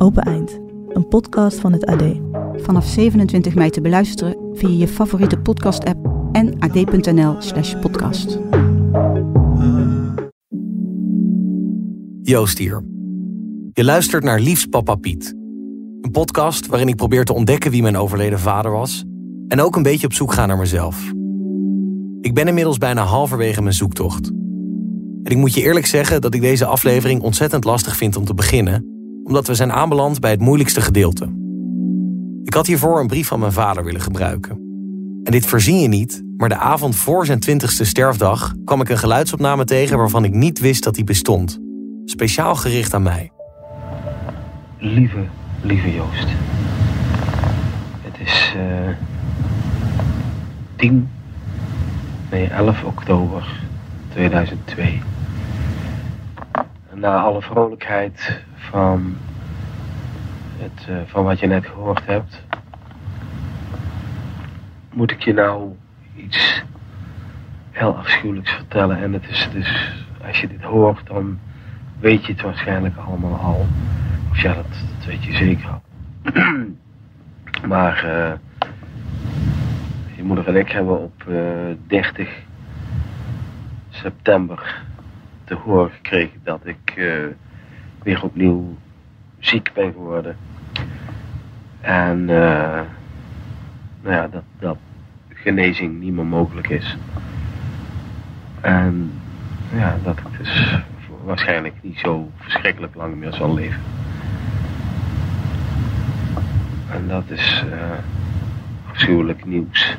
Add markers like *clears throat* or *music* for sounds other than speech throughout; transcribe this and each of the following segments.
Open Eind, een podcast van het AD. Vanaf 27 mei te beluisteren via je favoriete podcast-app en ad.nl/slash podcast. Joost hier. Je luistert naar Liefs Papa Piet. Een podcast waarin ik probeer te ontdekken wie mijn overleden vader was. En ook een beetje op zoek ga naar mezelf. Ik ben inmiddels bijna halverwege mijn zoektocht. En ik moet je eerlijk zeggen dat ik deze aflevering ontzettend lastig vind om te beginnen, omdat we zijn aanbeland bij het moeilijkste gedeelte. Ik had hiervoor een brief van mijn vader willen gebruiken. En dit verzin je niet, maar de avond voor zijn twintigste sterfdag kwam ik een geluidsopname tegen waarvan ik niet wist dat die bestond. Speciaal gericht aan mij. Lieve, lieve Joost. Het is eh 10, nee 11 oktober 2002. En na alle vrolijkheid van, het, eh, van wat je net gehoord hebt, moet ik je nou iets heel afschuwelijks vertellen. En het is dus, als je dit hoort, dan weet je het waarschijnlijk allemaal al. Of ja, dat, weet je zeker al. *clears throat* maar eh, je moeder en ik hebben op eh 30 september te horen gekregen dat ik eh, weer opnieuw ziek ben geworden. En eh, nou ja, dat, dat genezing niet meer mogelijk is. En ja, dat ik dus waarschijnlijk niet zo verschrikkelijk lang meer zal leven. En dat is eh afschuwelijk nieuws.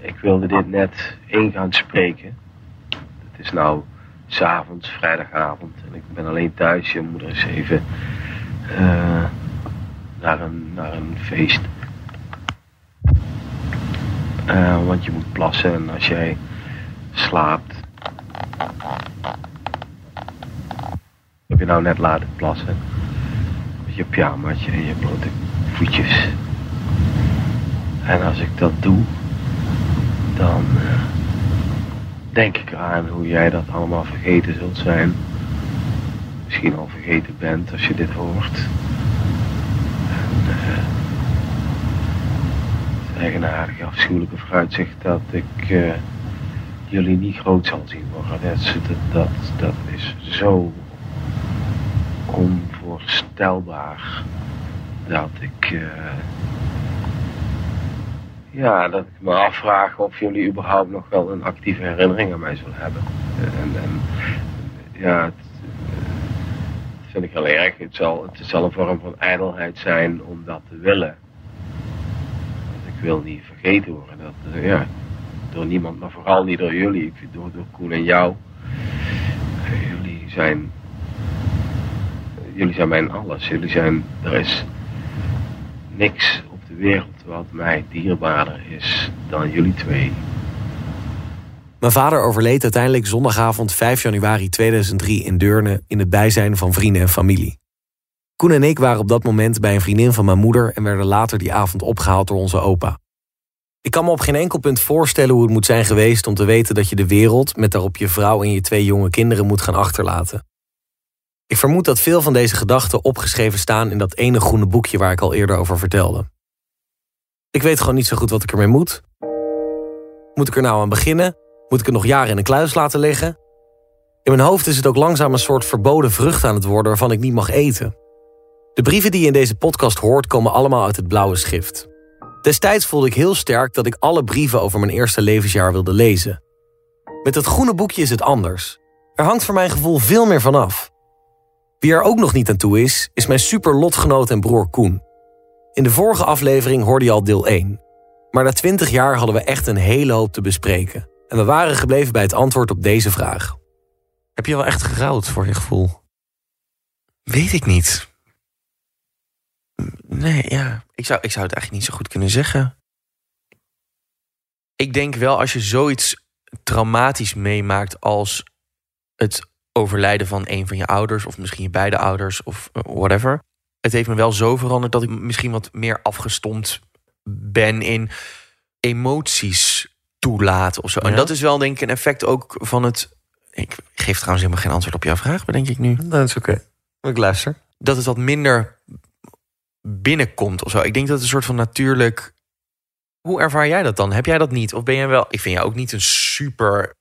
Ik wilde dit net in gaan spreken. Het is nou s'avonds, vrijdagavond. En ik ben alleen thuis. Je moeder is even eh, naar, een, naar een feest. Eh, want je moet plassen en als jij slaapt. Heb je nou net laten plassen? Met je pyjamaatje en je blote voetjes. En als ik dat doe, dan eh, denk ik aan hoe jij dat allemaal vergeten zult zijn. Misschien al vergeten bent als je dit hoort. En, eh, het eigenaardige, afschuwelijke vooruitzicht dat ik eh, jullie niet groot zal zien worden. Dat, dat, dat is zo onvoorstelbaar dat ik. eh, ja, dat ik me afvraag of jullie überhaupt nog wel een actieve herinnering aan mij zullen hebben. En, en ja, het, eh, dat vind ik heel erg. Het zal, het zal een vorm van ijdelheid zijn om dat te willen. Want ik wil niet vergeten worden. Dat, eh, ja, door niemand, maar vooral niet door jullie. Door, door Koen en jou. Eh, jullie zijn. Jullie zijn mijn alles. Jullie zijn. Er is niks de wereld wat mij dierbaarder is dan jullie twee. Mijn vader overleed uiteindelijk zondagavond 5 januari 2003 in Deurne in het bijzijn van vrienden en familie. Koen en ik waren op dat moment bij een vriendin van mijn moeder en werden later die avond opgehaald door onze opa. Ik kan me op geen enkel punt voorstellen hoe het moet zijn geweest om te weten dat je de wereld met daarop je vrouw en je twee jonge kinderen moet gaan achterlaten. Ik vermoed dat veel van deze gedachten opgeschreven staan in dat ene groene boekje waar ik al eerder over vertelde. Ik weet gewoon niet zo goed wat ik ermee moet. Moet ik er nou aan beginnen? Moet ik het nog jaren in een kluis laten liggen? In mijn hoofd is het ook langzaam een soort verboden vrucht aan het worden waarvan ik niet mag eten. De brieven die je in deze podcast hoort komen allemaal uit het blauwe schrift. Destijds voelde ik heel sterk dat ik alle brieven over mijn eerste levensjaar wilde lezen. Met het groene boekje is het anders. Er hangt voor mijn gevoel veel meer vanaf. Wie er ook nog niet aan toe is, is mijn super lotgenoot en broer Koen. In de vorige aflevering hoorde je al deel 1. Maar na 20 jaar hadden we echt een hele hoop te bespreken. En we waren gebleven bij het antwoord op deze vraag. Heb je wel echt gerouwd voor je gevoel? Weet ik niet. Nee, ja. Ik zou, ik zou het eigenlijk niet zo goed kunnen zeggen. Ik denk wel als je zoiets traumatisch meemaakt als het overlijden van een van je ouders, of misschien je beide ouders, of eh, whatever. Het heeft me wel zo veranderd dat ik misschien wat meer afgestomd ben in emoties toelaten of zo. En dat is wel denk ik een effect ook van het. Ik geef trouwens helemaal geen antwoord op jouw vraag, bedenk ik nu Dat is oké. Ik luister. dat het wat minder binnenkomt of zo. Ik denk dat het een soort van natuurlijk. Hoe ervaar jij dat dan? Heb jij dat niet? Of ben jij wel. Ik vind jou ook niet een super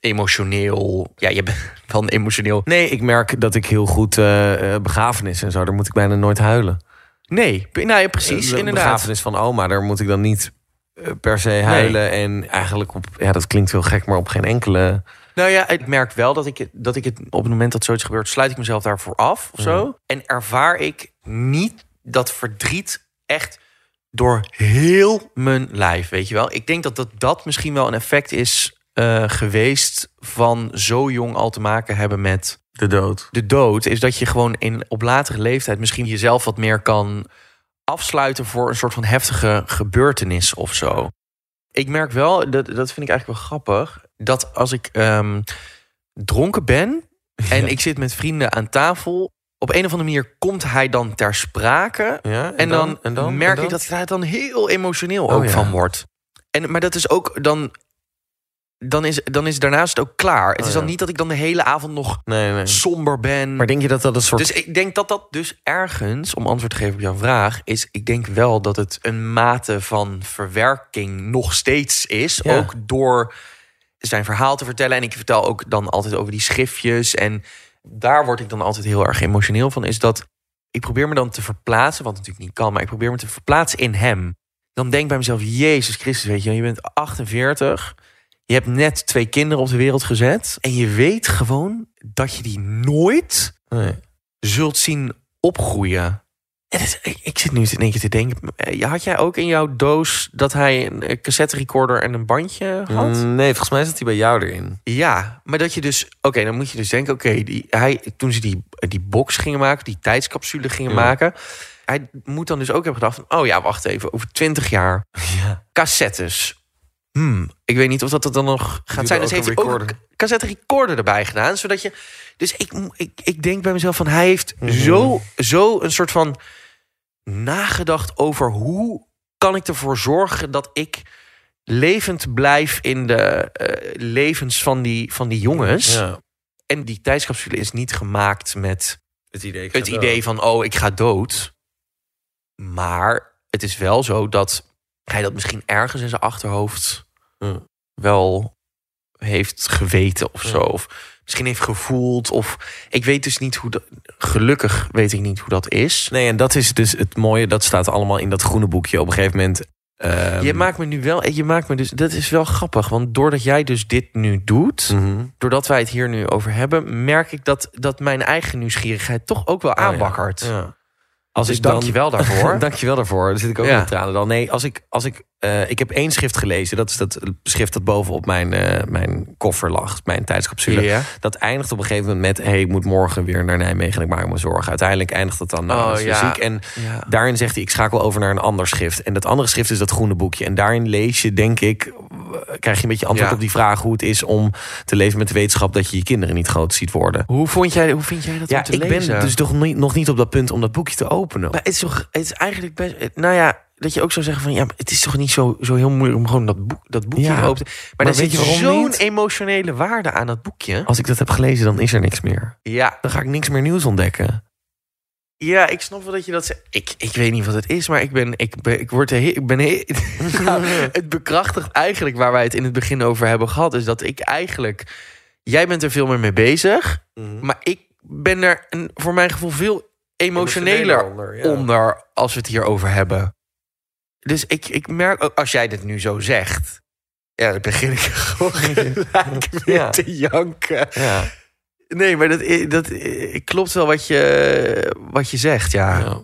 emotioneel. Ja, je bent *laughs* wel een emotioneel. Nee, ik merk dat ik heel goed eh eh, begrafenis en zo, daar moet ik bijna nooit huilen. Nee, nou ja, precies, de inderdaad. begrafenis van oma, daar moet ik dan niet eh, per se huilen. En eigenlijk op, ja, dat klinkt heel gek, maar op geen enkele. Nou ja, ik merk wel dat ik, het- dat ik het op het moment dat zoiets gebeurt, sluit ik mezelf daarvoor af of zo. En ervaar ik niet dat verdriet echt door heel mijn lijf, weet je wel. Ik denk dat dat, dat misschien wel een effect is eh, geweest van zo jong al te maken hebben met De dood. de dood. Is dat je gewoon in, op latere leeftijd misschien jezelf wat meer kan afsluiten voor een soort van heftige gebeurtenis of zo. Ik merk wel, dat, dat vind ik eigenlijk wel grappig, dat als ik ehm, dronken ben *laughs* en ik zit met vrienden aan tafel, op een of andere manier komt hij dan ter sprake. Ja, En, dan, en dan merk en dan? ik dat ik daar dan heel emotioneel Oh, ook ja. van word. En, maar dat is ook dan. Dan is, dan is daarnaast ook klaar. Het Oh, is dan ja. niet dat ik dan de hele avond nog Nee, nee. somber ben. Maar denk je dat dat een soort. Dus ik denk dat dat dus ergens, om antwoord te geven op jouw vraag, is ik denk wel dat het een mate van verwerking nog steeds is. Ja. Ook door zijn verhaal te vertellen. En ik vertel ook dan altijd over die schriftjes. En daar word ik dan altijd heel erg emotioneel van. Is dat ik probeer me dan te verplaatsen, wat natuurlijk niet kan, maar ik probeer me te verplaatsen in hem. Dan denk ik bij mezelf, Jezus Christus, weet je, je bent 48. Je hebt net twee kinderen op de wereld gezet. En je weet gewoon dat je die nooit Nee. zult zien opgroeien. En ik, ik zit nu in één keer te denken. eh, Had jij ook in jouw doos dat hij een cassette recorder en een bandje had? Mm, Nee, volgens mij zat hij bij jou erin. Ja, maar dat je dus... Oké, dan moet je dus denken... Oké, die hij toen ze die, die box gingen maken... die tijdscapsule gingen Ja. maken... hij moet dan dus ook hebben gedacht van... oh ja, wacht even, over twintig jaar... *laughs* Ja. cassettes. Hmm, ik weet niet of dat het dan nog gaat zijn. Dus heeft hij ook een cassette recorder erbij gedaan. Zodat je... Dus ik, ik, ik denk bij mezelf van... hij heeft Mhm. zo, zo een soort van nagedacht over... hoe kan ik ervoor zorgen dat ik levend blijf in de eh, levens van die, van die jongens. Ja. En die tijdscapsule is niet gemaakt met Het idee, het idee van, oh, ik ga dood. Maar het is wel zo dat hij dat misschien ergens in zijn achterhoofd Ja. wel heeft geweten of zo. Of misschien heeft gevoeld. Of ik weet dus niet hoe dat. Gelukkig weet ik niet hoe dat is. Nee, en dat is dus het mooie. Dat staat allemaal in dat groene boekje. Op een gegeven moment. ehm, je maakt me nu wel. Je maakt me dus. Dat is wel grappig. Want doordat jij dus dit nu doet. mhm. Doordat wij het hier nu over hebben, merk ik dat, dat mijn eigen nieuwsgierigheid toch ook wel Oh ja. aanwakkert. Ja. Als Dus ik dan, *laughs* dank je wel daarvoor. dank je wel daarvoor. Dan zit ik ook Ja. met tranen dan. Nee, als ik, als ik, eh, ik heb één schrift gelezen. Dat is dat schrift dat bovenop mijn, eh, mijn koffer lag. Mijn tijdscapsule. Dat eindigt op een gegeven moment met... hey, ik moet morgen weer naar Nijmegen en ik maak me zorgen. Uiteindelijk eindigt het dan... Nou, Oh, ja. ziek. En Ja. daarin zegt hij, ik schakel over naar een ander schrift. En dat andere schrift is dat groene boekje. En daarin lees je, denk ik... krijg je een beetje antwoord Ja. op die vraag... hoe het is om te leven met de wetenschap... dat je je kinderen niet groot ziet worden. Hoe, vond jij, hoe vind jij dat Ja, om te ik lezen? ben dus toch niet, nog niet op dat punt om dat boekje te openen. Maar het is toch, het is eigenlijk best. Nou ja, dat je ook zou zeggen van ja, het is toch niet zo, zo heel moeilijk om gewoon dat, boek, dat boekje Ja. te openen. Maar, Maar weet zit zo'n emotionele waarde aan dat boekje. Als ik dat heb gelezen, dan is er niks meer. Ja, Dan ga ik niks meer nieuws ontdekken. ja, ik snap wel dat je dat zegt. Ik, ik weet niet wat het is, maar ik ben, ik ben, ik word ik ben Nou, *laughs* *laughs* het bekrachtigt eigenlijk waar wij het in het begin over hebben gehad, is dat ik eigenlijk, jij bent er veel meer mee bezig, maar ik ben er een, voor mijn gevoel veel emotioneler onder, ja. onder als we het hierover hebben. Dus ik, ik merk ook, als jij dit nu zo zegt, ja, dan begin ik *laughs* gewoon *laughs* Ja. te janken. Ja. Nee, maar dat, dat klopt wel wat je, wat je zegt, ja. Ja.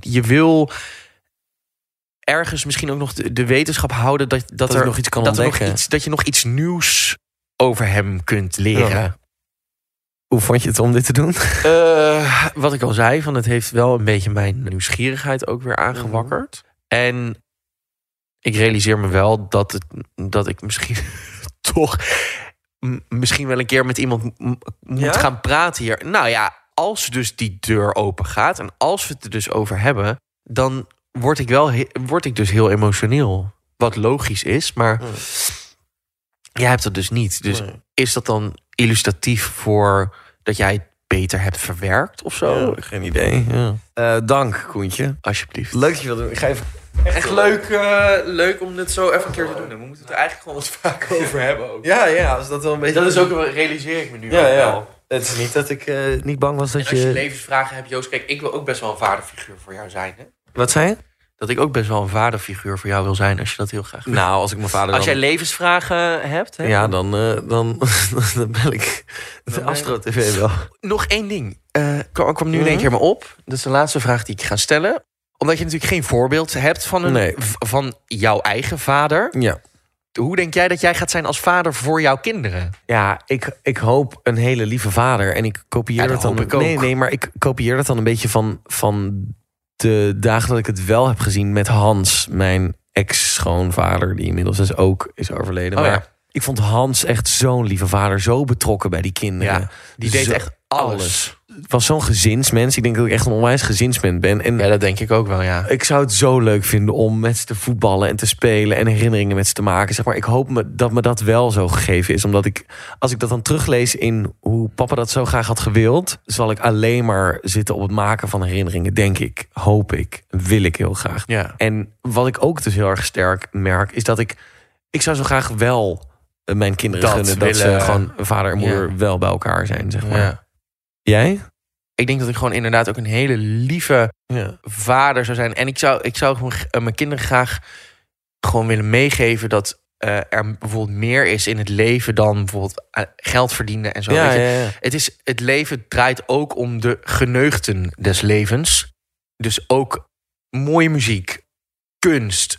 Je wil ergens misschien ook nog de, de wetenschap houden dat, dat, Dat er nog iets kan dat, er nog ontdekken. iets, dat je nog iets nieuws over hem kunt leren. Ja. Hoe vond je het om dit te doen? Eh, wat ik al zei, van het heeft wel een beetje mijn nieuwsgierigheid ook weer aangewakkerd. En ik realiseer me wel dat, het, dat ik misschien *laughs* toch misschien wel een keer met iemand moet Ja? gaan praten hier. Nou ja, als dus die deur open gaat en als we het er dus over hebben, dan word ik wel word ik dus heel emotioneel. Wat logisch is, maar jij hebt dat dus niet. Dus Nee. is dat dan illustratief voor dat jij het beter hebt verwerkt of zo? geen idee. Ja. Eh, dank, Koentje. Alsjeblieft. Leuk dat je wil doen. Ik ga even... Echt leuk, eh, leuk om dit zo even een keer te doen. We moeten het er eigenlijk gewoon eens *laughs* vaak over hebben ook. Ja, ja, als dat wel een beetje... Dat is ook, wel- realiseer ik me nu Ja, ook ja. wel. Het is niet dat ik eh, niet bang was dat En als je je... levensvragen hebt, Joost, kijk, ik wil ook best wel een vaderfiguur voor jou zijn. Hè? Wat zei je? Dat ik ook best wel een vaderfiguur voor jou wil zijn, als je dat heel graag wil. Nou, als ik mijn vader als dan... jij levensvragen hebt, hè? Ja, dan, eh, dan, *laughs* dan bel ik de Astro TV wel. Nog één ding. Eh kwam, kwam nu in één Mhm. keer me op. Dat is de laatste vraag die ik ga stellen. Omdat je natuurlijk geen voorbeeld hebt van, een, Nee. van jouw eigen vader. Ja. Hoe denk jij dat jij gaat zijn als vader voor jouw kinderen? Ja, ik, ik hoop een hele lieve vader. En ik kopieer Ja, dat dat dan. ik. Nee, nee, maar ik kopieer dat dan een beetje van, van de dagen dat ik het wel heb gezien met Hans, mijn ex-schoonvader, die inmiddels dus ook is overleden. Oh, maar ja. ik vond Hans echt zo'n lieve vader, zo betrokken bij die kinderen. Ja, Die deed Zo- echt alles. Het was zo'n gezinsmens. Ik denk dat ik echt een onwijs gezinsmens ben. En Ja, dat denk ik ook wel, ja. ik zou het zo leuk vinden om met ze te voetballen en te spelen en herinneringen met ze te maken. Zeg maar, ik hoop me, dat me dat wel zo gegeven is. Omdat ik, als ik dat dan teruglees in hoe papa dat zo graag had gewild, zal ik alleen maar zitten op het maken van herinneringen. Denk ik, hoop ik, wil ik heel graag. Ja. En wat ik ook dus heel erg sterk merk, is dat ik, ik zou zo graag wel eh, mijn kinderen Dat gunnen dat willen- ze gewoon vader en moeder Ja. wel bij elkaar zijn. Zeg maar. ja. Jij? Ik denk dat ik gewoon inderdaad ook een hele lieve Ja. vader zou zijn. En ik zou, ik zou eh, mijn kinderen graag gewoon willen meegeven dat eh, er bijvoorbeeld meer is in het leven dan bijvoorbeeld eh, geld verdienen en zo. Ja, weet je. ja. Het, is, het leven draait ook om de geneugten des levens. Dus ook mooie muziek, kunst,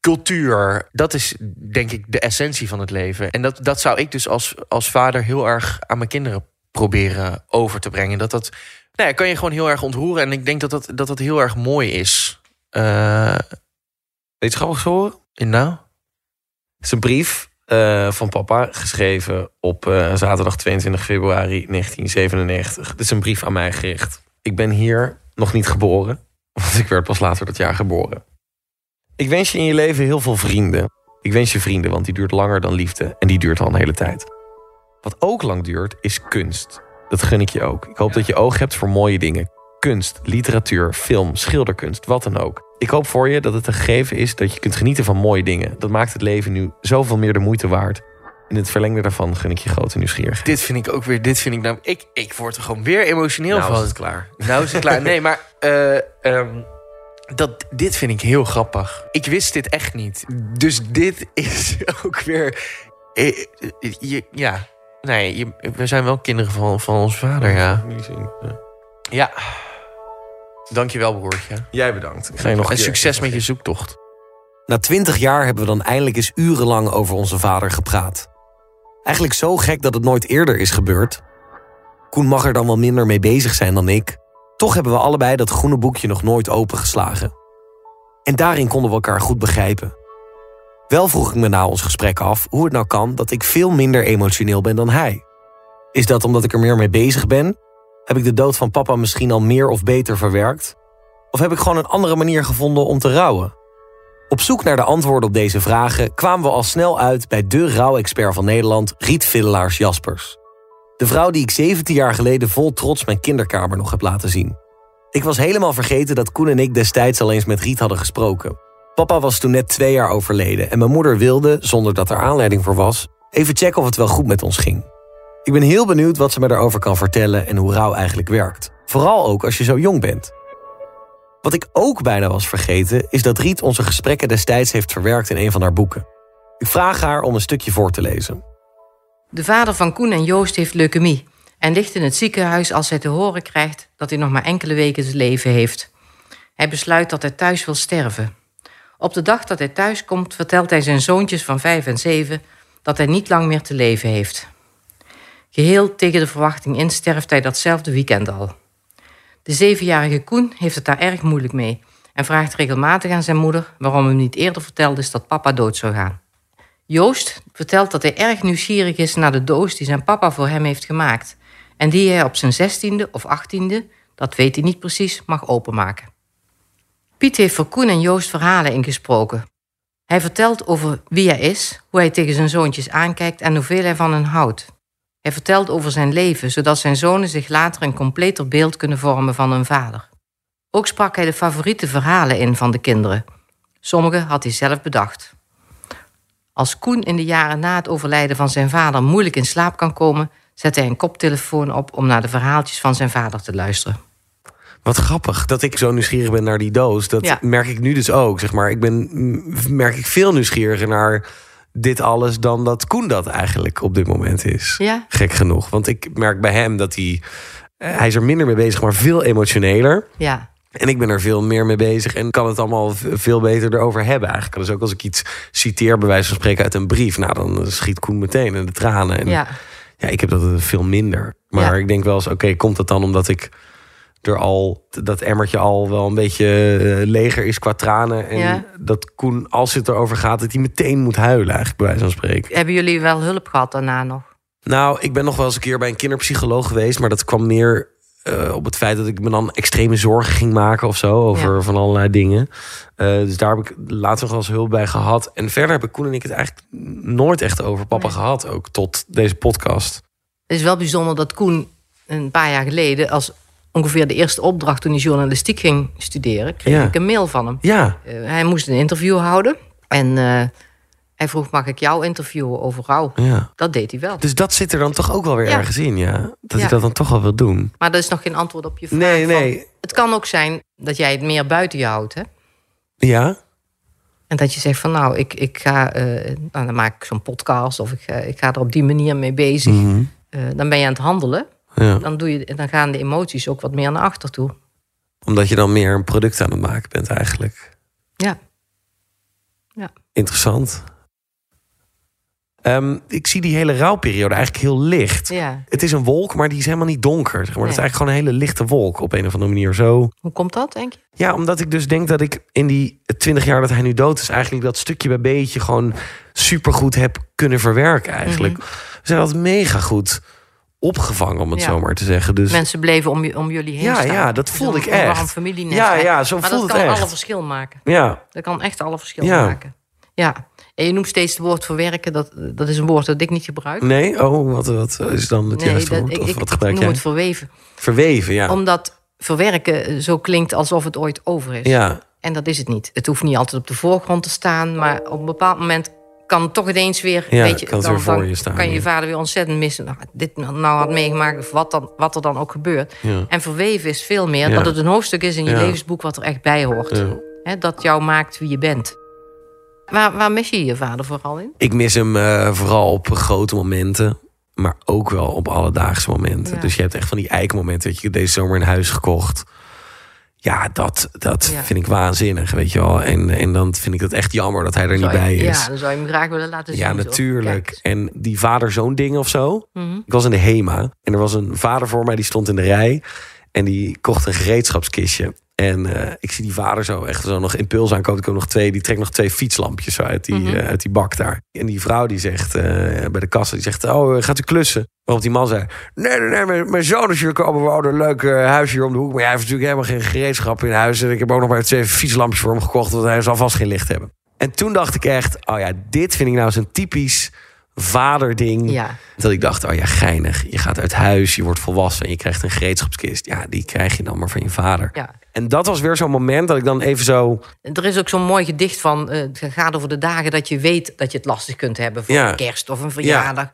cultuur. Dat is denk ik de essentie van het leven. En dat, dat zou ik dus als, als vader heel erg aan mijn kinderen proberen over te brengen. Dat dat nou ja, kan je gewoon heel erg ontroeren. En ik denk dat dat, dat, dat heel erg mooi is. Eh Iets grappigs horen? en nou? Het is een brief eh, van papa, geschreven op eh, zaterdag 22 februari 1997. Dit is een brief aan mij gericht. Ik ben hier nog niet geboren, want ik werd pas later dat jaar geboren. Ik wens je in je leven heel veel vrienden. Ik wens je vrienden, want die duurt langer dan liefde en die duurt al een hele tijd. Wat ook lang duurt, is kunst. Dat gun ik je ook. Ik hoop dat je oog hebt voor mooie dingen. Kunst, literatuur, film, schilderkunst, wat dan ook. Ik hoop voor je dat het een gegeven is dat je kunt genieten van mooie dingen. Dat maakt het leven nu zoveel meer de moeite waard. In het verlengde daarvan gun ik je grote nieuwsgierigheid. Dit vind ik ook weer, dit vind ik nou... Ik, ik word er gewoon weer emotioneel Nou van. is het klaar. Nou is het klaar. Nee, maar *laughs* eh, ehm, dat, dit vind ik heel grappig. Ik wist dit echt niet. Dus dit is *laughs* ook weer... eh, eh, je, ja, nee, je, we zijn wel kinderen van, van ons vader, ja. Ja. Dankjewel, broertje. Jij bedankt. Ik ga je nog En succes met je zoektocht. Na twintig jaar hebben we dan eindelijk eens urenlang over onze vader gepraat. Eigenlijk zo gek dat het nooit eerder is gebeurd. Koen mag er dan wel minder mee bezig zijn dan ik. Toch hebben we allebei dat groene boekje nog nooit opengeslagen. En daarin konden we elkaar goed begrijpen. Wel vroeg ik me na ons gesprek af hoe het nou kan dat ik veel minder emotioneel ben dan hij. Is dat omdat ik er meer mee bezig ben? Heb ik de dood van papa misschien al meer of beter verwerkt? Of heb ik gewoon een andere manier gevonden om te rouwen? Op zoek naar de antwoorden op deze vragen kwamen we al snel uit bij de rouwexpert van Nederland, Riet Villelaars Jaspers. De vrouw die ik 17 jaar geleden vol trots mijn kinderkamer nog heb laten zien. Ik was helemaal vergeten dat Koen en ik destijds al eens met Riet hadden gesproken. Papa was toen net twee jaar overleden en mijn moeder wilde, zonder dat er aanleiding voor was, even checken of het wel goed met ons ging. Ik ben heel benieuwd wat ze me daarover kan vertellen en hoe rouw eigenlijk werkt. Vooral ook als je zo jong bent. Wat ik ook bijna was vergeten, is dat Riet onze gesprekken destijds heeft verwerkt in een van haar boeken. Ik vraag haar om een stukje voor te lezen. De vader van Koen en Joost heeft leukemie en ligt in het ziekenhuis als hij te horen krijgt dat hij nog maar enkele weken te leven heeft. Hij besluit dat hij thuis wil sterven. Op de dag dat hij thuis komt, vertelt hij zijn zoontjes van vijf en zeven dat hij niet lang meer te leven heeft. Geheel tegen de verwachting in sterft hij datzelfde weekend al. De zevenjarige Koen heeft het daar erg moeilijk mee en vraagt regelmatig aan zijn moeder waarom hem niet eerder verteld is dat papa dood zou gaan. Joost vertelt dat hij erg nieuwsgierig is naar de doos die zijn papa voor hem heeft gemaakt en die hij op zijn zestiende of achttiende, dat weet hij niet precies, mag openmaken. Piet heeft voor Koen en Joost verhalen ingesproken. Hij vertelt over wie hij is, hoe hij tegen zijn zoontjes aankijkt en hoeveel hij van hen houdt. Hij vertelt over zijn leven, zodat zijn zonen zich later een completer beeld kunnen vormen van hun vader. Ook sprak hij de favoriete verhalen in van de kinderen. Sommige had hij zelf bedacht. Als Koen in de jaren na het overlijden van zijn vader moeilijk in slaap kan komen, zet hij een koptelefoon op om naar de verhaaltjes van zijn vader te luisteren. Wat grappig dat ik zo nieuwsgierig ben naar die doos. Dat Ja. merk ik nu dus ook. Zeg maar. Ik ben, merk ik veel nieuwsgieriger naar dit alles dan dat Koen dat eigenlijk op dit moment is. Ja? Gek genoeg. Want ik merk bij hem dat hij. eh, hij is er minder mee bezig, maar veel emotioneler. Ja. En ik ben er veel meer mee bezig en kan het allemaal veel beter erover hebben eigenlijk. Dus ook als ik iets citeer, bij wijze van spreken uit een brief, nou dan schiet Koen meteen in de tranen. En Ja. ja, ik heb dat veel minder. Maar Ja. ik denk wel eens, oké, komt het dan omdat ik er al, dat emmertje al wel een beetje eh, leger is qua tranen. En Ja. dat Koen, als het erover gaat, dat hij meteen moet huilen eigenlijk, bij wijze van spreken. Hebben jullie wel hulp gehad daarna nog? Nou, ik ben nog wel eens een keer bij een kinderpsycholoog geweest, maar dat kwam meer eh, op het feit dat ik me dan extreme zorgen ging maken of zo over Ja. van allerlei dingen. Eh, dus daar heb ik later nog wel eens hulp bij gehad. En verder heb ik Koen en ik het eigenlijk nooit echt over papa Nee. gehad, ook tot deze podcast. Het is wel bijzonder dat Koen een paar jaar geleden, als ongeveer de eerste opdracht toen hij journalistiek ging studeren, kreeg Ja. ik een mail van hem. Ja, Eh, hij moest een interview houden en eh, hij vroeg: Mag ik jou interviewen over rouw? ja. Dat deed hij wel. Dus dat zit er dan toch ook wel weer Ja. ergens in, ja. Dat ik dat dan toch wel wil doen. Maar dat is nog geen antwoord op je vraag. Nee, van- nee. het kan ook zijn dat jij het meer buiten je houdt, hè? Ja? En dat je zegt van nou, ik, ik ga, eh, nou, dan maak ik zo'n podcast of ik, ga- ik ga er op die manier mee bezig. Mhm. Dan ben je aan het handelen. Ja. Dan, doe je, dan gaan de emoties ook wat meer naar achter toe. Omdat je dan meer een product aan het maken bent eigenlijk. Ja. Interessant. Ehm, ik zie die hele rouwperiode eigenlijk heel licht. ja. Het is een wolk, maar die is helemaal niet donker. Zeg maar. Het is eigenlijk gewoon een hele lichte wolk op een of andere manier. Zo. Hoe komt dat, denk je? Ja, omdat ik dus denk dat ik in die twintig jaar dat hij nu dood is... eigenlijk dat stukje bij beetje gewoon supergoed heb kunnen verwerken eigenlijk. Mhm. We zijn altijd mega goed opgevangen, om het Ja. zo maar te zeggen. Dus Mensen bleven om, om jullie heen Ja, staan. ja, dat voelde ik echt. familienetwerk. ja, ja, zo Maar voelt dat het kan alle verschil maken. Ja, Dat kan echt alle verschil Ja. maken. Ja. En je noemt steeds het woord verwerken. Dat, dat is een woord dat ik niet gebruik. nee? Oh, wat, wat is dan het juiste dat, woord? ik, Of ik, wat ik gebruik noem jij? het verweven. Verweven, ja. Omdat verwerken zo klinkt alsof het ooit over is. Ja, En dat is het niet. Het hoeft niet altijd op de voorgrond te staan. Maar op een bepaald moment kan toch ineens weer... Ja, weet je, kan het dan, weer voor dan je staan, kan je vader weer ontzettend missen. Nou, dit nou had meegemaakt of wat, dan, wat er dan ook gebeurt. ja. En verweven is veel meer Ja. dat het een hoofdstuk is in je Ja. levensboek... wat er echt bij hoort. dat jou maakt wie je bent. Waar, waar mis je je vader vooral in? Ik mis hem eh, vooral op grote momenten. Maar ook wel op alledaagse momenten. Ja. Dus je hebt echt van die eikmomenten. Dat je deze zomer een huis gekocht. Ja, dat, dat Ja. vind ik waanzinnig, weet je wel. En, en dan vind ik het echt jammer dat hij er niet je- bij is. Ja, dan zou je hem graag willen laten zien. Ja, natuurlijk. En die vader-zoon ding of zo. Mhm. Ik was in de HEMA. En er was een vader voor mij, die stond in de rij. En die kocht een gereedschapskistje. En eh, ik zie die vader zo echt zo nog impuls aankomen. Ik heb nog twee, die trekt nog twee fietslampjes zo uit die, Mhm. eh, uit die bak daar. En die vrouw die zegt eh, bij de kassa, die zegt, oh, gaat u klussen? Waarop die man zei, nee, nee, nee, mijn, mijn zoon is hier komen wonen. Een leuk huis hier om de hoek. Maar hij heeft natuurlijk helemaal geen gereedschap in huis. En ik heb ook nog maar twee fietslampjes voor hem gekocht. Want hij zal vast geen licht hebben. En toen dacht ik echt, oh ja, dit vind ik nou zo'n typisch vaderding. Ja, Dat ik dacht, oh ja, geinig. Je gaat uit huis, je wordt volwassen en je krijgt een gereedschapskist. Ja, die krijg je dan maar van je vader. ja. En dat was weer zo'n moment dat ik dan even zo... Er is ook zo'n mooi gedicht van... eh, het gaat over de dagen dat je weet dat je het lastig kunt hebben... voor Ja. een kerst of een verjaardag.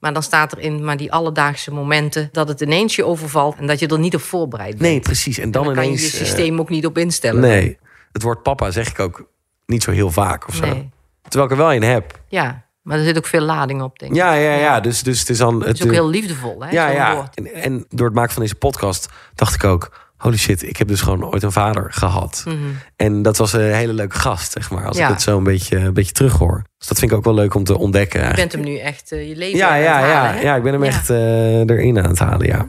Maar dan staat erin, maar die alledaagse momenten... dat het ineens je overvalt en dat je er niet op voorbereid bent. Nee, precies. En dan, dan kan je je eh, systeem ook niet op instellen. nee, het woord papa zeg ik ook niet zo heel vaak of zo. Nee. Terwijl ik er wel in heb. Ja, maar er zit ook veel lading op, denk ik. Ja, ja, ja. Dus, dus het is dan... Het is ook heel liefdevol, hè? Ja, ja. woord. En, en door het maken van deze podcast dacht ik ook... holy shit, ik heb dus gewoon ooit een vader gehad. Mhm. En dat was een hele leuke gast, zeg maar. Als Ja. ik het zo een beetje, een beetje terughoor. Dus dat vind ik ook wel leuk om te ontdekken. Je eigenlijk. bent hem nu echt eh, je leven Ja, aan ja, het ja, halen, hè? ja, ik ben hem Ja. echt eh, erin aan het halen, ja.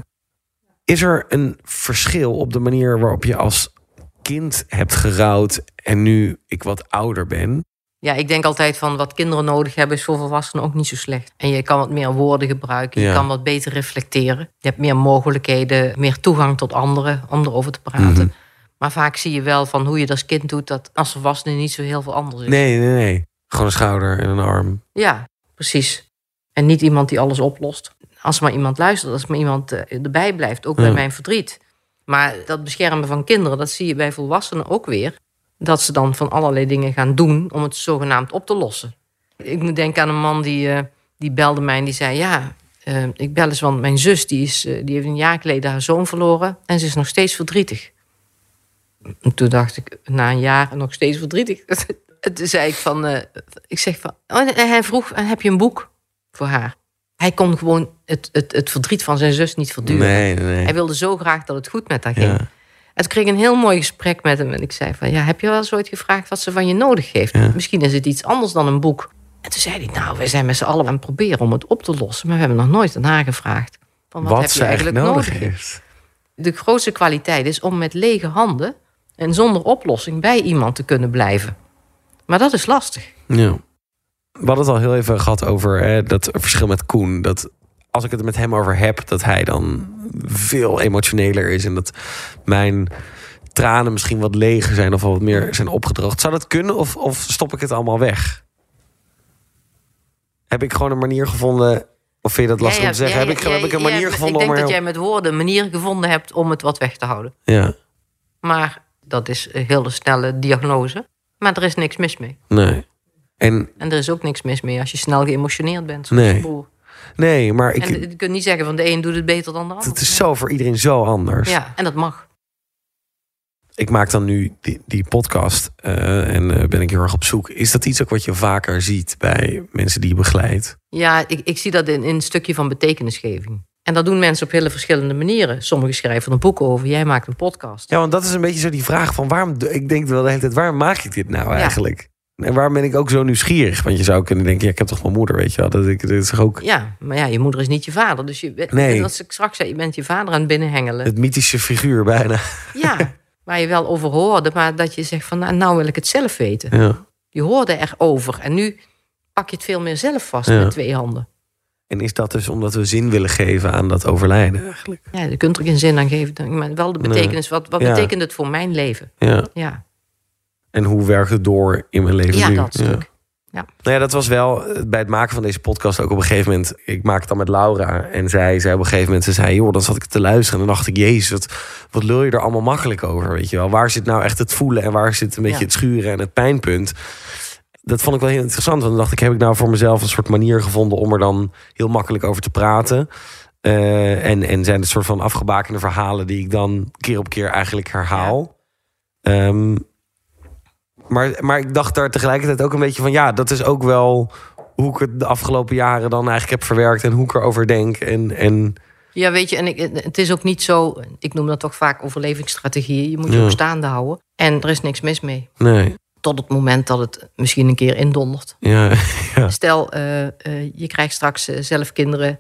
Is er een verschil op de manier waarop je als kind hebt gerouwd... en nu ik wat ouder ben? Ja, ik denk altijd van wat kinderen nodig hebben is voor volwassenen ook niet zo slecht. En je kan wat meer woorden gebruiken, je Ja. kan wat beter reflecteren. Je hebt meer mogelijkheden, meer toegang tot anderen om erover te praten. Mhm. Maar vaak zie je wel van hoe je dat als kind doet, dat als volwassene niet zo heel veel anders is. Nee, nee, nee. Gewoon een schouder en een arm. Ja, precies. En niet iemand die alles oplost. Als maar iemand luistert, als maar iemand eh, erbij blijft, ook bij mijn verdriet. Maar dat beschermen van kinderen, dat zie je bij volwassenen ook weer. Dat ze dan van allerlei dingen gaan doen om het zogenaamd op te lossen. Ik moet denken aan een man die, eh, die belde mij en die zei... ja, eh, ik bel eens, want mijn zus die is, eh, die heeft een jaar geleden haar zoon verloren... en ze is nog steeds verdrietig. En toen dacht ik, na een jaar nog steeds verdrietig. *laughs* En toen zei ik van, ik zeg van, oh, en hij vroeg, heb je een boek voor haar? Hij kon gewoon het, het, het verdriet van zijn zus niet verduren. Nee, nee, nee. Hij wilde zo graag dat het goed met haar ging. Ja. Toen kreeg ik een heel mooi gesprek met hem. En ik zei van, ja, heb je wel eens ooit gevraagd wat ze van je nodig heeft? Ja. Misschien is het iets anders dan een boek. En toen zei hij, nou, wij zijn met z'n allen aan het proberen om het op te lossen. Maar we hebben nog nooit aan haar gevraagd. Van, wat, Wat, heb je eigenlijk nodig? heeft. De grootste kwaliteit is om met lege handen en zonder oplossing bij iemand te kunnen blijven. Maar dat is lastig. Ja. We hadden het al heel even gehad over hè, dat verschil met Koen. Dat als ik het met hem over heb, dat hij dan veel emotioneler is. En dat mijn tranen misschien wat leger zijn of wat meer zijn opgedroogd. Zou dat kunnen of, of stop ik het allemaal weg? Heb ik gewoon een manier gevonden... Of vind je dat lastig Ja, om te zeggen? ja, heb ik, heb ik een manier ja, gevonden Ik denk om dat jij met woorden een manier gevonden hebt om het wat weg te houden. Ja, Maar dat is een hele snelle diagnose. Maar er is niks mis mee. nee. En En er is ook niks mis mee als je snel geëmotioneerd bent. Zoals Nee. Nee, maar ik, En je kunt niet zeggen van de een doet het beter dan de ander. het is zo voor iedereen zo anders. Ja, en dat mag. ik maak dan nu die, die podcast eh, en eh, ben ik heel erg op zoek. Is dat iets ook wat je vaker ziet bij mensen die je begeleidt? Ja, ik, ik zie dat in, in een stukje van betekenisgeving. En dat doen mensen op hele verschillende manieren. Sommigen schrijven een boek over, jij maakt een podcast. Ja, want dat is een beetje zo die vraag van waarom... Ik denk wel de hele tijd, waarom maak ik dit nou eigenlijk? En waarom ben ik ook zo nieuwsgierig? Want je zou kunnen denken, ja, ik heb toch mijn moeder, weet je wel. Dat ik, dit is toch ook Ja, maar ja, je moeder is niet je vader. Dus je, bent- Nee. wat ik straks zei, je bent je vader aan het binnenhengelen. het mythische figuur bijna. Ja, waar je wel over hoorde, maar dat je zegt van nou, nou wil ik het zelf weten. Ja. Je hoorde erover en nu pak je het veel meer zelf vast Ja. met twee handen. En is dat dus omdat we zin willen geven aan dat overlijden eigenlijk? Ja, je kunt er geen zin aan geven, maar wel de betekenis. Wat, wat Ja. betekent het voor mijn leven? Ja. Ja, En hoe werkt het door in mijn leven ja nu? dat stuk. Nou ja, dat was wel eh, bij het maken van deze podcast ook op een gegeven moment. Ik maak het dan met Laura. En zij zei op een gegeven moment, ze zei, joh, dan zat ik te luisteren. En dan dacht ik, jezus, wat, wat lul je er allemaal makkelijk over, weet je wel. Waar zit nou echt het voelen en waar zit een beetje Ja. het schuren en het pijnpunt? Dat vond ik wel heel interessant. Want dan dacht ik, heb ik nou voor mezelf een soort manier gevonden om er dan heel makkelijk over te praten. Eh, en, en zijn het soort van afgebakende verhalen die ik dan keer op keer eigenlijk herhaal. Ehm, maar, maar ik dacht daar tegelijkertijd ook een beetje van... ja, dat is ook wel hoe ik het de afgelopen jaren dan eigenlijk heb verwerkt... en hoe ik erover denk. En, en Ja, weet je, en ik, het is ook niet zo, ik noem dat toch vaak overlevingsstrategieën. Je moet je Ja. ook staande houden. En er is niks mis mee. nee, Tot het moment dat het misschien een keer indondert. ja, *laughs* ja, Stel, eh, eh, je krijgt straks eh, zelf kinderen.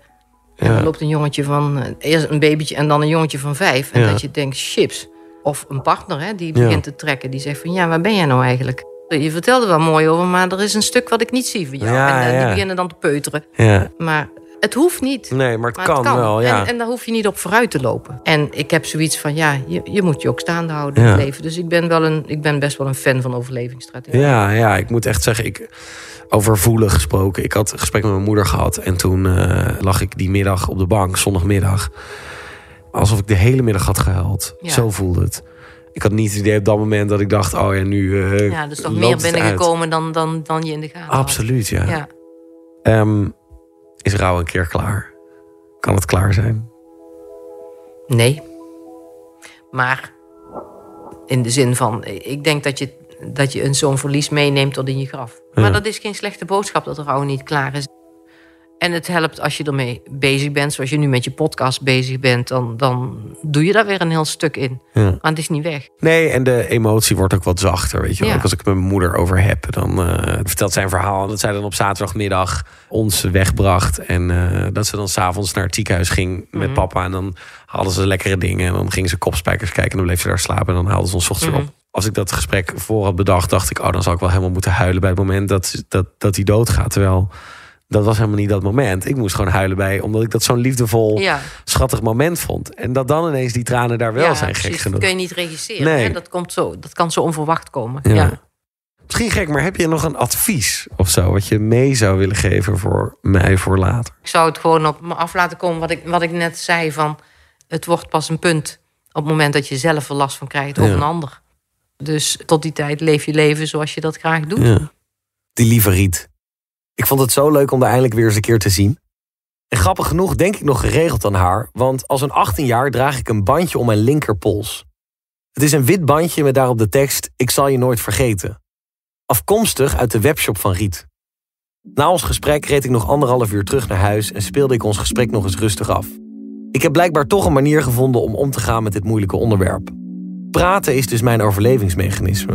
En dan loopt een jongetje van, eerst een babytje en dan een jongetje van vijf. En Ja. dat je denkt, chips. Of een partner hè, die Ja. begint te trekken. Die zegt van, ja, waar ben jij nou eigenlijk? Je vertelde wel mooi over, maar er is een stuk wat ik niet zie van jou. Ja, en eh, die beginnen dan te peuteren. ja. Maar het hoeft niet. Nee, maar het, Maar kan, wel, ja. En, en daar hoef je niet op vooruit te lopen. En ik heb zoiets van, ja, je, je moet je ook staande houden in Ja. het leven. Dus ik ben, wel een, ik ben best wel een fan van overlevingsstrategie. Ja, ja, ik moet echt zeggen, ik, over voelen gesproken. Ik had een gesprek met mijn moeder gehad. En toen eh, lag ik die middag op de bank, zondagmiddag. Alsof ik de hele middag had gehuild. Ja. Zo voelde het. Ik had niet het idee op dat moment dat ik dacht... oh ja, nu eh Ja, dus toch meer binnengekomen dan, dan, dan je in de gaten had. Absoluut, ja. Ja. Ehm, is rouw een keer klaar? Kan het klaar zijn? Nee. Maar in de zin van, ik denk dat je, dat je een zo'n verlies meeneemt tot in je graf. Ja. Maar dat is geen slechte boodschap dat rouw niet klaar is. En het helpt als je ermee bezig bent, zoals je nu met je podcast bezig bent, dan, dan doe je daar weer een heel stuk in. Ja. Maar het is niet weg. Nee, en de emotie wordt ook wat zachter. Weet je. Ja. Ook als ik het met mijn moeder over heb, dan eh, vertelt zij een verhaal. Dat zij dan op zaterdagmiddag ons wegbracht. En eh, dat ze dan s'avonds naar het ziekenhuis ging met Mhm. papa. En dan hadden ze lekkere dingen. En dan gingen ze kopspijkers kijken. En dan bleef ze daar slapen. En dan haalden ze ons ochtends Mhm. op. Als ik dat gesprek voor had bedacht, dacht ik... oh, dan zou ik wel helemaal moeten huilen bij het moment dat, dat, dat hij doodgaat. Terwijl dat was helemaal niet dat moment. Ik moest gewoon huilen bij, omdat ik dat zo'n liefdevol, Ja, schattig moment vond. En dat dan ineens die tranen daar wel ja, zijn gek genoeg. Dat kun je niet regisseren. Nee. Hè? Dat, komt zo, dat kan zo onverwacht komen. Ja. Ja. Misschien gek, maar heb je nog een advies of zo... wat je mee zou willen geven voor mij voor later? Ik zou het gewoon op me af laten komen wat ik, wat ik net zei. Van, het wordt pas een punt op het moment dat je zelf er last van krijgt of Ja. een ander. Dus tot die tijd leef je leven zoals je dat graag doet. Ja. Die lieve Riet. Ik vond het zo leuk om haar eindelijk weer eens een keer te zien. En grappig genoeg denk ik nog geregeld aan haar... want als een 18 jaar draag ik een bandje om mijn linkerpols. Het is een wit bandje met daarop de tekst... Ik zal je nooit vergeten. Afkomstig uit de webshop van Riet. Na ons gesprek reed ik nog anderhalf uur terug naar huis... en speelde ik ons gesprek nog eens rustig af. Ik heb blijkbaar toch een manier gevonden om om te gaan met dit moeilijke onderwerp. Praten is dus mijn overlevingsmechanisme.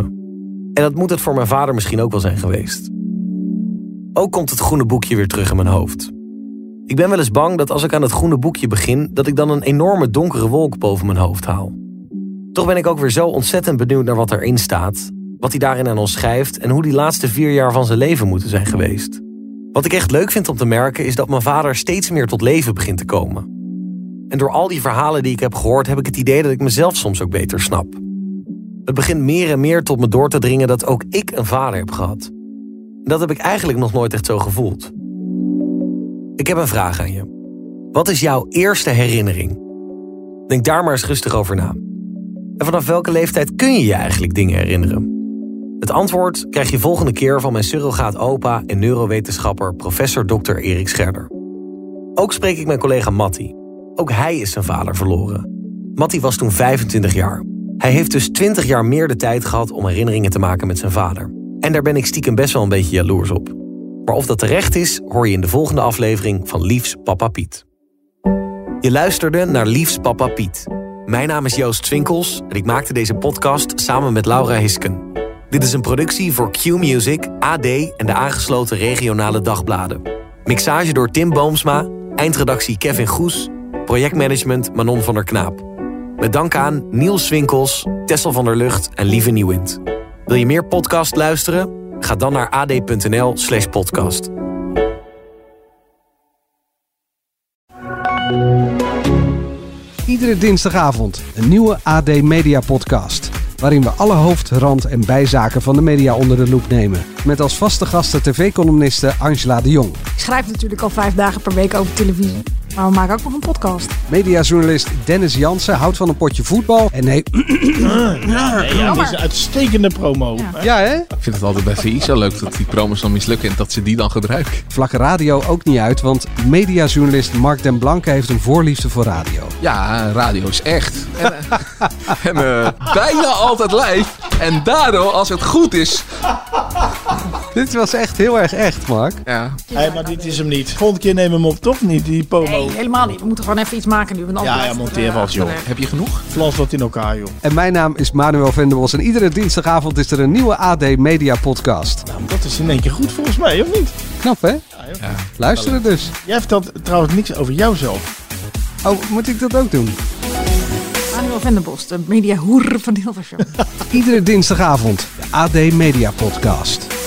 En dat moet het voor mijn vader misschien ook wel zijn geweest. Ook komt het groene boekje weer terug in mijn hoofd. Ik ben wel eens bang dat als ik aan het groene boekje begin, dat ik dan een enorme donkere wolk boven mijn hoofd haal. Toch ben ik ook weer zo ontzettend benieuwd naar wat erin staat, wat hij daarin aan ons schrijft en hoe die laatste vier jaar van zijn leven moeten zijn geweest. Wat ik echt leuk vind om te merken is dat mijn vader steeds meer tot leven begint te komen. En door al die verhalen die ik heb gehoord, heb ik het idee dat ik mezelf soms ook beter snap. Het begint meer en meer tot me door te dringen dat ook ik een vader heb gehad. Dat heb ik eigenlijk nog nooit echt zo gevoeld. Ik heb een vraag aan je. Wat is jouw eerste herinnering? Denk daar maar eens rustig over na. En vanaf welke leeftijd kun je je eigenlijk dingen herinneren? Het antwoord krijg je volgende keer van mijn surrogaat opa en neurowetenschapper professor Dr. Erik Scherder. Ook spreek ik mijn collega Matti. Ook hij is zijn vader verloren. Matti was toen 25 jaar. Hij heeft dus 20 jaar meer de tijd gehad om herinneringen te maken met zijn vader. En daar ben ik stiekem best wel een beetje jaloers op. Maar of dat terecht is, hoor je in de volgende aflevering van Liefs Papa Piet. Je luisterde naar Liefs Papa Piet. Mijn naam is Joost Swinkels en ik maakte deze podcast samen met Laura Hisken. Dit is een productie voor Q Music, AD en de aangesloten regionale dagbladen. Mixage door Tim Boomsma, eindredactie Kevin Goes, projectmanagement Manon van der Knaap. Met dank aan Niels Swinkels, Tessel van der Lucht en Lieve Nieuwind. Wil je meer podcast luisteren? Ga dan naar ad.nl slash podcast. Iedere dinsdagavond een nieuwe AD Media Podcast. Waarin we alle hoofd, rand en bijzaken van de media onder de loep nemen. Met als vaste gasten tv-columniste Angela de Jong. Ik schrijf natuurlijk al vijf dagen per week over televisie. Maar we maken ook nog een podcast. Mediajournalist Dennis Jansen houdt van een potje voetbal. En nee, *clears throat* Ja, is een uitstekende promo. ja hè? Ik vind het altijd bij VI zo leuk dat die promos dan mislukken en dat ze die dan gebruiken. Vlak radio ook niet uit, want mediajournalist Mark den Blanke heeft een voorliefde voor radio. Ja, radio is echt. En, eh, *laughs* en eh, bijna altijd live. En daardoor, als het goed is. *laughs* Dit was echt heel erg echt, Mark. Ja. Hey, maar dit is hem niet. Volgende keer nemen we hem op, toch niet, die promo? Nee, helemaal niet. We moeten gewoon even iets maken nu. Want Ja, ja, monteer eh, wat, joh. Heb je genoeg? Flans wat in elkaar, joh. En mijn naam is Manuel Venderbos en iedere dinsdagavond is er een nieuwe AD Media Podcast. Nou, dat is in één keer goed volgens mij, of niet? Knap hè? Ja, joh. Ja. Luisteren dus. Jij vertelt trouwens niks over jouzelf. Oh, moet ik dat ook doen? Manuel Venderbos, de mediahoer van Hilversum. *laughs* Iedere dinsdagavond de AD Media Podcast.